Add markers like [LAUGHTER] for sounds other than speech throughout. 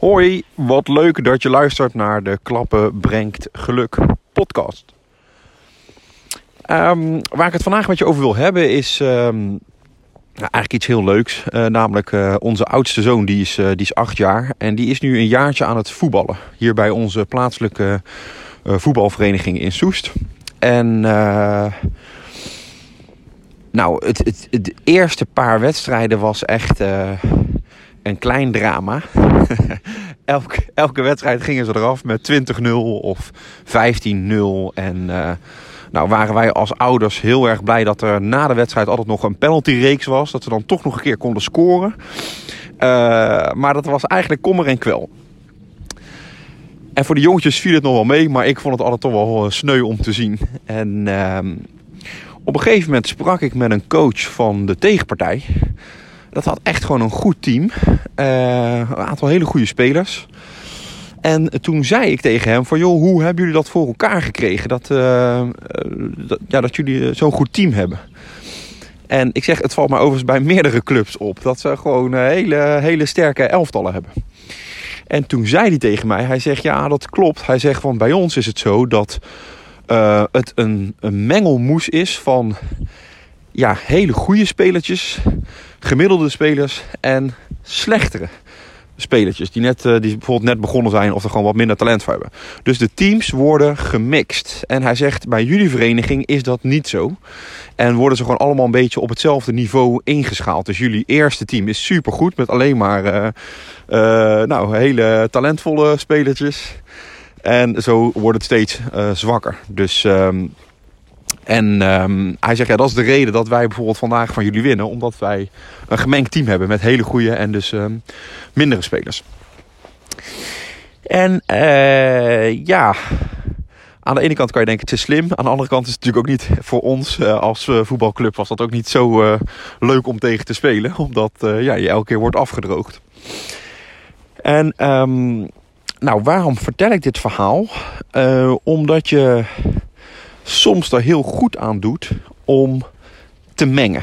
Hoi, wat leuk dat je luistert naar de Klappen Brengt Geluk podcast. Ehm, waar ik het vandaag met je over wil hebben is nou, eigenlijk iets heel leuks. Uh, namelijk uh, onze oudste zoon, die is, uh, die is acht jaar. En die is nu een jaartje aan het voetballen. Hier bij onze plaatselijke voetbalvereniging in Soest. En nou, het, het, het, eerste paar wedstrijden was echt een klein drama. [LAUGHS] elke, elke wedstrijd gingen ze eraf met 20-0 of 15-0. En uh, nou waren wij als ouders heel erg blij dat er na de wedstrijd altijd nog een penaltyreeks was. Dat ze dan toch nog een keer konden scoren. Uh, maar dat was eigenlijk kommer en kwel. En voor de jongetjes viel het nog wel mee, maar ik vond het altijd toch wel eh, sneu om te zien. En uh, op een gegeven moment sprak ik met een coach van de tegenpartij. Dat had echt gewoon een goed team. Uh, een aantal hele goede spelers. En toen zei ik tegen hem van... joh, hoe hebben jullie dat voor elkaar gekregen? Dat, uh, dat, ja, dat jullie zo'n goed team hebben. En ik zeg, het valt me overigens bij meerdere clubs op... dat ze gewoon hele, hele sterke elftallen hebben. En toen zei hij tegen mij... hij zegt, ja, dat klopt. Hij zegt, van bij ons is het zo dat... Het een, een mengelmoes is van ja, hele goede spelertjes, gemiddelde spelers en slechtere spelertjes. Die, net, die bijvoorbeeld net begonnen zijn of er gewoon wat minder talent voor hebben. Dus de teams worden gemixt. En hij zegt, bij jullie vereniging is dat niet zo. En worden ze gewoon allemaal een beetje op hetzelfde niveau ingeschaald. Dus jullie eerste team is supergoed met alleen maar uh, nou, hele talentvolle spelertjes. En zo wordt het steeds zwakker. Dus... Um, en um, hij zegt, ja, dat is de reden dat wij bijvoorbeeld vandaag van jullie winnen. Omdat wij een gemengd team hebben met hele goede en dus um, mindere spelers. En uh, ja, aan de ene kant kan je denken het is slim. Aan de andere kant is het natuurlijk ook niet voor ons uh, als uh, voetbalclub was dat ook niet zo leuk om tegen te spelen. Omdat ja, je elke keer wordt afgedroogd. En um, nou, waarom vertel ik dit verhaal? omdat je soms er heel goed aan doet om te mengen.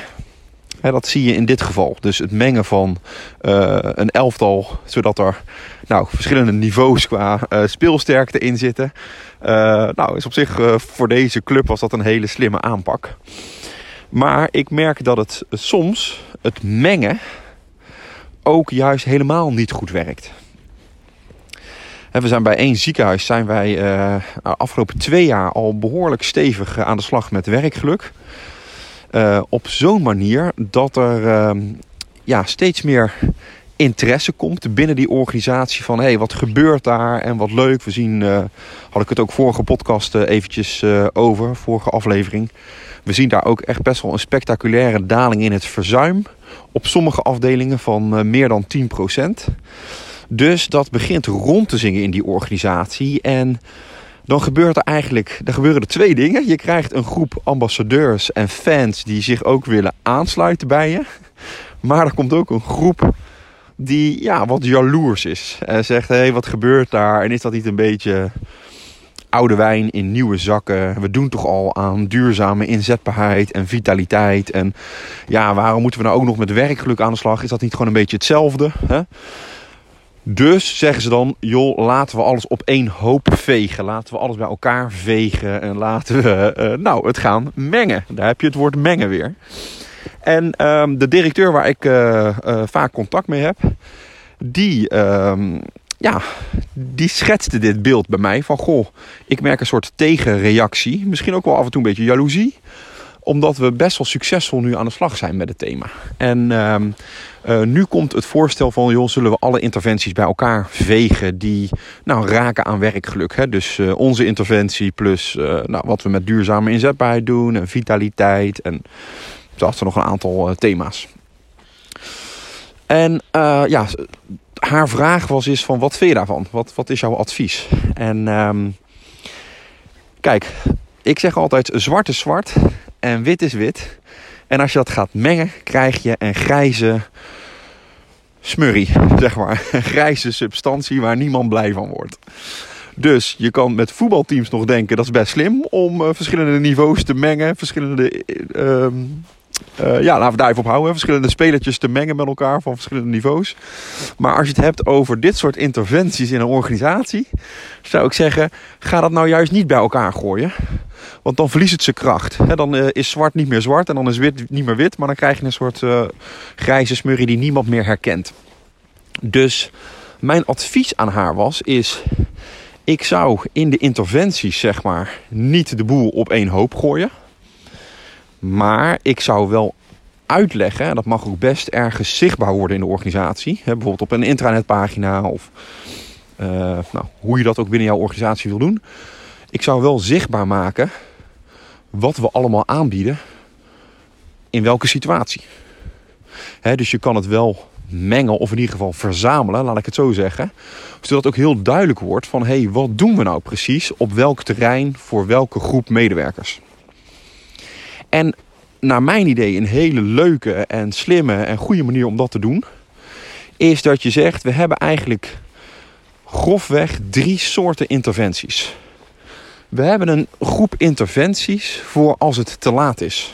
Dat zie je in dit geval. Dus het mengen van uh, een elftal, zodat er nou, verschillende niveaus qua uh, speelsterkte in zitten. Uh, nou, is op zich voor deze club was dat een hele slimme aanpak. Maar ik merk dat het soms, het mengen, ook juist helemaal niet goed werkt. We zijn bij één ziekenhuis zijn wij uh, afgelopen twee jaar al behoorlijk stevig aan de slag met werkgeluk. Uh, op zo'n manier dat er uh, ja, steeds meer interesse komt binnen die organisatie van hey, wat gebeurt daar en wat leuk. We zien, uh, had ik het ook vorige podcast eventjes over, vorige aflevering. We zien daar ook echt best wel een spectaculaire daling in het verzuim. Op sommige afdelingen van meer dan 10 procent. Dus dat begint rond te zingen in die organisatie. En dan gebeurt er eigenlijk, er gebeuren er twee dingen. Je krijgt een groep ambassadeurs en fans die zich ook willen aansluiten bij je. Maar er komt ook een groep die ja, wat jaloers is. En zegt, hé, hey, wat gebeurt daar? En is dat niet een beetje oude wijn in nieuwe zakken? We doen toch al aan duurzame inzetbaarheid en vitaliteit. En ja, waarom moeten we nou ook nog met werkgeluk aan de slag? Is dat niet gewoon een beetje hetzelfde? Hè? Dus zeggen ze dan, joh, laten we alles op één hoop vegen. Laten we alles bij elkaar vegen en laten we uh, nou, het gaan mengen. Daar heb je het woord mengen weer. En um, de directeur waar ik uh, uh, vaak contact mee heb, die, um, ja, die schetste dit beeld bij mij van, goh, ik merk een soort tegenreactie. Misschien ook wel af en toe een beetje jaloezie omdat we best wel succesvol nu aan de slag zijn met het thema. En um, uh, nu komt het voorstel van, joh, zullen we alle interventies bij elkaar vegen die nou, raken aan werkgeluk. Hè? Dus uh, onze interventie plus uh, nou, wat we met duurzame inzetbaarheid doen en vitaliteit en zo er nog een aantal thema's. En ja, haar vraag was is van, wat vind je daarvan? Wat, wat is jouw advies? En um, kijk, ik zeg altijd, zwart is zwart en wit is wit. En als je dat gaat mengen, krijg je een grijze smurrie, zeg maar. Een grijze substantie waar niemand blij van wordt. Dus je kan met voetbalteams nog denken dat is best slim om uh, verschillende niveaus te mengen, verschillende uh, Uh, ja, laten we daar even op houden. Verschillende spelertjes te mengen met elkaar van verschillende niveaus. Maar als je het hebt over dit soort interventies in een organisatie, zou ik zeggen: ga dat nou juist niet bij elkaar gooien. Want dan verliest het zijn kracht. dan uh, is zwart niet meer zwart en dan is wit niet meer wit. Maar dan krijg je een soort uh, grijze smurrie die niemand meer herkent. Dus mijn advies aan haar was: is ik zou in de interventies, zeg maar, niet de boel op één hoop gooien. Maar ik zou wel uitleggen, en dat mag ook best ergens zichtbaar worden in de organisatie. Hè, bijvoorbeeld op een intranetpagina of uh, nou, hoe je dat ook binnen jouw organisatie wil doen. Ik zou wel zichtbaar maken wat we allemaal aanbieden in welke situatie. Hè, dus je kan het wel mengen of in ieder geval verzamelen, laat ik het zo zeggen. Zodat ook heel duidelijk wordt van hé, hey, wat doen we nou precies op welk terrein voor welke groep medewerkers. En naar mijn idee een hele leuke en slimme en goede manier om dat te doen, is dat je zegt we hebben eigenlijk grofweg drie soorten interventies. We hebben een groep interventies voor als het te laat is.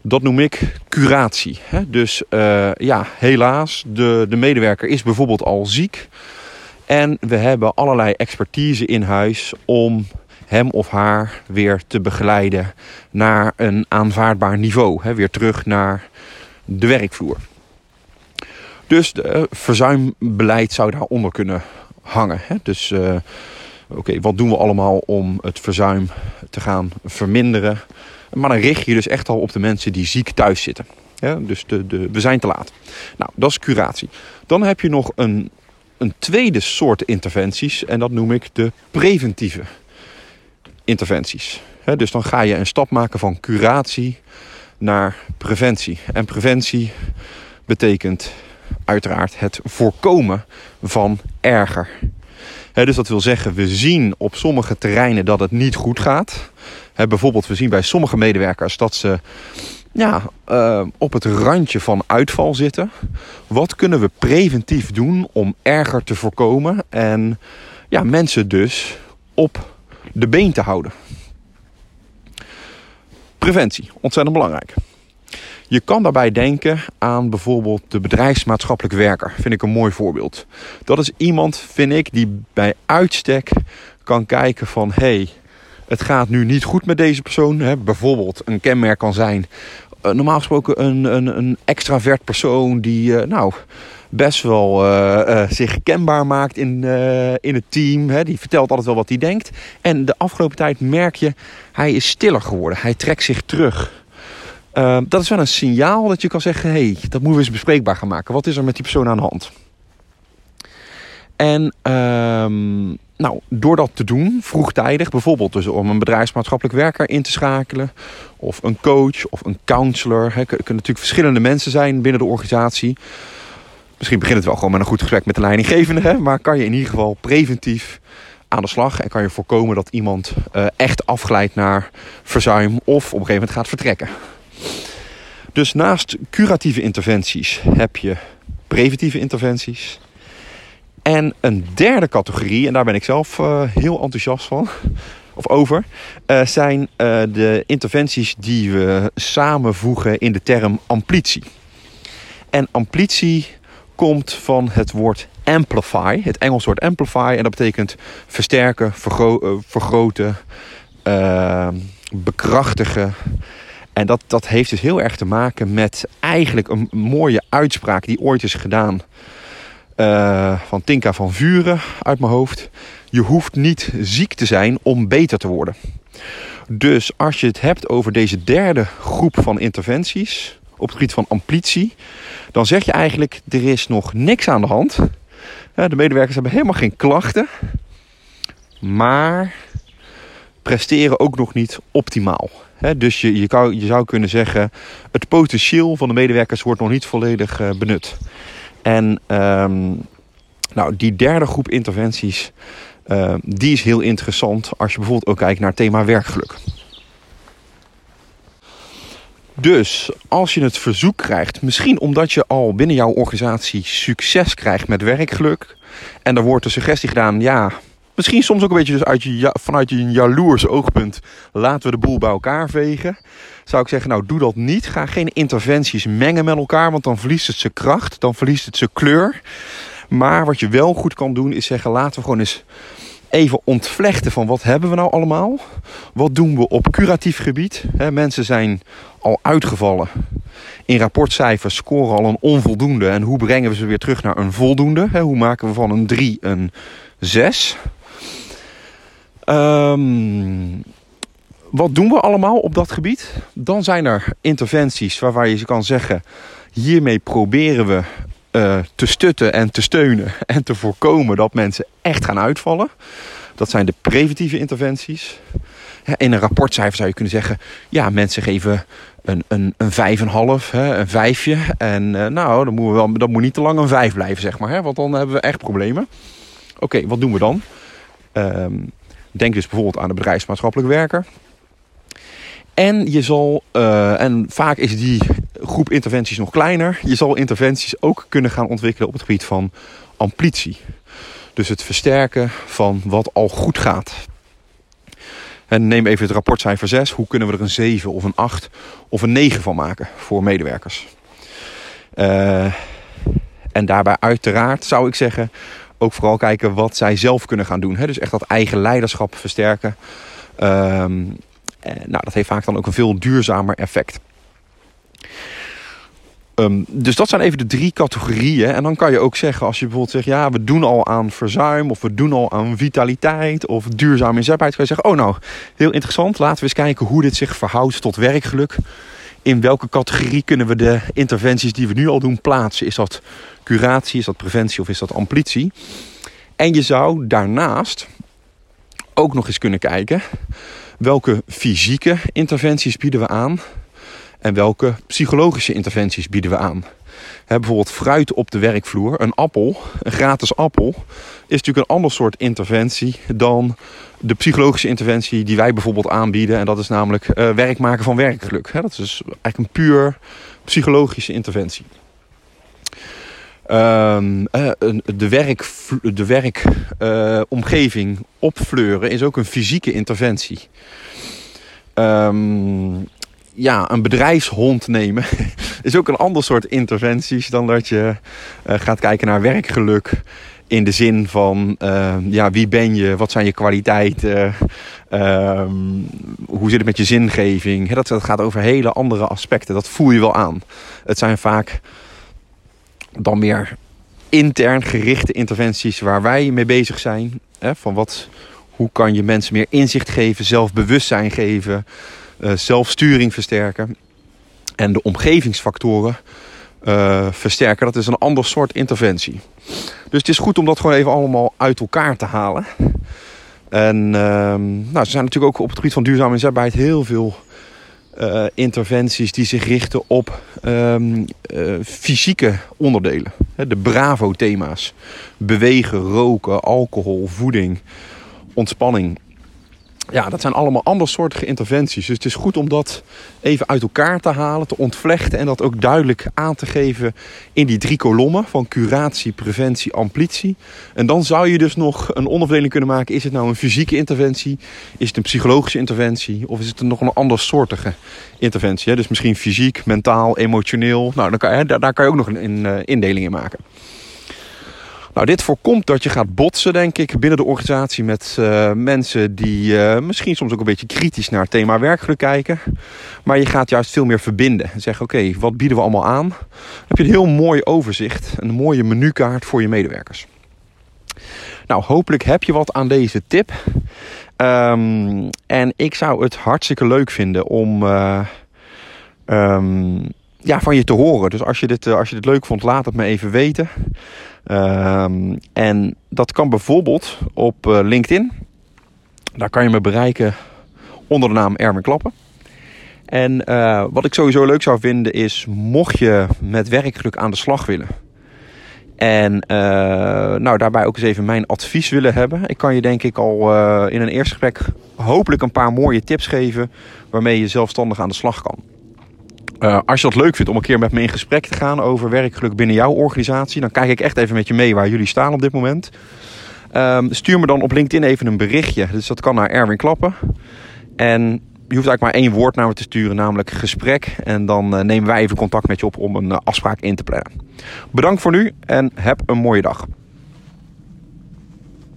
Dat noem ik curatie. Dus uh, ja, helaas, de, de medewerker is bijvoorbeeld al ziek. En we hebben allerlei expertise in huis om hem of haar weer te begeleiden naar een aanvaardbaar niveau. Hè, weer terug naar de werkvloer. Dus de uh, verzuimbeleid zou daaronder kunnen hangen. Hè. Dus uh, oké, wat doen we allemaal om het verzuim te gaan verminderen? Maar dan richt je dus echt al op de mensen die ziek thuis zitten. Dus de, de, we zijn te laat. Nou, dat is curatie. Dan heb je nog een, een tweede soort interventies. En dat noem ik de preventieve interventies. dus dan ga je een stap maken van curatie naar preventie. En preventie betekent uiteraard het voorkomen van erger. dus dat wil zeggen, we zien op sommige terreinen dat het niet goed gaat. bijvoorbeeld, we zien bij sommige medewerkers dat ze ja, uh, op het randje van uitval zitten. Wat kunnen we preventief doen om erger te voorkomen en ja, mensen dus op de been te houden. Preventie, ontzettend belangrijk. Je kan daarbij denken aan bijvoorbeeld de bedrijfsmaatschappelijk werker. Vind ik een mooi voorbeeld. Dat is iemand, vind ik, die bij uitstek kan kijken van... hey, het gaat nu niet goed met deze persoon. Hè. Bijvoorbeeld een kenmerk kan zijn... Uh, normaal gesproken een, een, een extravert persoon die... Uh, nou best wel uh, zich kenbaar maakt in, in het team. Hè. Die vertelt altijd wel wat hij denkt. En de afgelopen tijd merk je, hij is stiller geworden. Hij trekt zich terug. dat is wel een signaal dat je kan zeggen: hé, hey, dat moeten we eens bespreekbaar gaan maken. Wat is er met die persoon aan de hand? En uh, nou, door dat te doen, vroegtijdig, bijvoorbeeld dus om een bedrijfsmaatschappelijk werker in te schakelen, of een coach of een counselor. Het kunnen natuurlijk verschillende mensen zijn binnen de organisatie. Misschien begint het wel gewoon met een goed gesprek met de leidinggevende. Hè? Maar kan je in ieder geval preventief aan de slag. En kan je voorkomen dat iemand uh, echt afglijdt naar verzuim. Of op een gegeven moment gaat vertrekken. Dus naast curatieve interventies heb je preventieve interventies. En een derde categorie, en daar ben ik zelf uh, heel enthousiast van, [LAUGHS] of over, uh, zijn de interventies die we samenvoegen in de term amplitie. En amplitie komt van het woord amplify, het Engels woord amplify. En dat betekent versterken, vergro vergroten, bekrachtigen. En dat, dat heeft dus heel erg te maken met eigenlijk een mooie uitspraak die ooit is gedaan uh, van Tinka van Vuren uit mijn hoofd. Je hoeft niet ziek te zijn om beter te worden. Dus als je het hebt over deze derde groep van interventies op het gebied van amplitie, dan zeg je eigenlijk, er is nog niks aan de hand. De medewerkers hebben helemaal geen klachten, maar presteren ook nog niet optimaal. Dus je, je zou kunnen zeggen, het potentieel van de medewerkers wordt nog niet volledig eh, benut. En um, nou, die derde groep interventies, uh, die is heel interessant als je bijvoorbeeld ook kijkt naar het thema werkgeluk. Dus als je het verzoek krijgt, misschien omdat je al binnen jouw organisatie succes krijgt met werkgeluk. En er wordt de suggestie gedaan, ja, misschien soms ook een beetje dus uit je, vanuit je jaloers oogpunt. Laten we de boel bij elkaar vegen. Zou ik zeggen, nou doe dat niet. Ga geen interventies mengen met elkaar, want dan verliest het zijn kracht. Dan verliest het zijn kleur. Maar wat je wel goed kan doen, is zeggen, laten we gewoon eens even ontvlechten van wat hebben we nou allemaal? Wat doen we op curatief gebied? mensen zijn al uitgevallen. In rapportcijfers scoren al een onvoldoende. En hoe brengen we ze weer terug naar een voldoende? hoe maken we van een 3 een 6? Ehm, wat doen we allemaal op dat gebied? Dan zijn er interventies waarvan je kan zeggen... hiermee proberen we uh, te stutten en te steunen en te voorkomen dat mensen echt gaan uitvallen. Dat zijn de preventieve interventies. In een rapportcijfer zou je kunnen zeggen: ja, mensen geven een, een, een 5,5, een vijfje. En uh, nou, dan moet, we wel, dat moet niet te lang een 5 blijven, zeg maar. Hè, want dan hebben we echt problemen. Oké, wat doen we dan? Um, denk dus bijvoorbeeld aan de bedrijfsmaatschappelijk werker. En je zal, uh, en vaak is die groep interventies nog kleiner. Je zal interventies ook kunnen gaan ontwikkelen op het gebied van amplitie. Dus het versterken van wat al goed gaat. En neem even het rapportcijfer 6. Hoe kunnen we er een 7 of een 8 of een 9 van maken voor medewerkers? Uh, en daarbij uiteraard zou ik zeggen... ook vooral kijken wat zij zelf kunnen gaan doen. Hè? Dus echt dat eigen leiderschap versterken. Um, nou, dat heeft vaak dan ook een veel duurzamer effect. Um, dus dat zijn even de drie categorieën. En dan kan je ook zeggen, als je bijvoorbeeld zegt... ja, we doen al aan verzuim of we doen al aan vitaliteit... of duurzame inzetbaarheid, kan je zeggen... oh nou, heel interessant, laten we eens kijken hoe dit zich verhoudt tot werkgeluk. In welke categorie kunnen we de interventies die we nu al doen plaatsen? Is dat curatie, is dat preventie of is dat amplitie? En je zou daarnaast ook nog eens kunnen kijken... welke fysieke interventies bieden we aan en welke psychologische interventies bieden we aan. He, bijvoorbeeld fruit op de werkvloer, een appel, een gratis appel, is natuurlijk een ander soort interventie dan de psychologische interventie die wij bijvoorbeeld aanbieden. En dat is namelijk uh, werk maken van werkgeluk. He, dat is dus eigenlijk een puur psychologische interventie. Um, uh, de werkomgeving de werk, uh, opfleuren is ook een fysieke interventie. Um, ja, een bedrijfshond nemen [LAUGHS] is ook een ander soort interventies dan dat je uh, gaat kijken naar werkgeluk. In de zin van uh, ja, wie ben je, wat zijn je kwaliteiten, uh, hoe zit het met je zingeving. dat, dat gaat over hele andere aspecten, dat voel je wel aan. Het zijn vaak dan meer intern gerichte interventies waar wij mee bezig zijn. Van wat, hoe kan je mensen meer inzicht geven, zelfbewustzijn geven. Eh, zelfsturing versterken. En de omgevingsfactoren uh, versterken. Dat is een ander soort interventie. Dus het is goed om dat gewoon even allemaal uit elkaar te halen. En uh, nou, er zijn natuurlijk ook op het gebied van duurzame inzetbaarheid heel veel uh, interventies die zich richten op uh, fysieke onderdelen. De Bravo-thema's. Bewegen, roken, alcohol, voeding, ontspanning ja, dat zijn allemaal andersoortige interventies. Dus het is goed om dat even uit elkaar te halen, te ontvlechten en dat ook duidelijk aan te geven in die drie kolommen van curatie, preventie, amplitie. En dan zou je dus nog een onderverdeling kunnen maken. Is het nou een fysieke interventie? Is het een psychologische interventie? Of is het nog een andersoortige interventie? Dus misschien fysiek, mentaal, emotioneel. Nou, dan kan je, daar, kan je ook nog een, uh, indeling in maken. Nou, dit voorkomt dat je gaat botsen, denk ik, binnen de organisatie met uh, mensen die uh, misschien soms ook een beetje kritisch naar het thema werkgeluk kijken. Maar je gaat juist veel meer verbinden. En zeggen, oké, wat bieden we allemaal aan? Dan heb je een heel mooi overzicht, een mooie menukaart voor je medewerkers. Nou, hopelijk heb je wat aan deze tip. Um, en ik zou het hartstikke leuk vinden om... Uh, um, ja, van je te horen. Dus als je, dit, als je dit leuk vond, laat het me even weten. Um, en dat kan bijvoorbeeld op uh, LinkedIn. Daar kan je me bereiken onder de naam Erwin Klappen. En uh, wat ik sowieso leuk zou vinden is, mocht je met werkgeluk aan de slag willen. En uh, nou, daarbij ook eens even mijn advies willen hebben. Ik kan je denk ik al in een eerste gesprek hopelijk een paar mooie tips geven waarmee je zelfstandig aan de slag kan. Uh, als je dat leuk vindt om een keer met me in gesprek te gaan over werkgeluk binnen jouw organisatie, dan kijk ik echt even met je mee waar jullie staan op dit moment. Ehm, stuur me dan op LinkedIn even een berichtje. Dus dat kan naar Erwin Klappen. En je hoeft eigenlijk maar één woord naar me te sturen, namelijk gesprek. En dan nemen wij even contact met je op om een afspraak in te plannen. Bedankt voor nu en heb een mooie dag.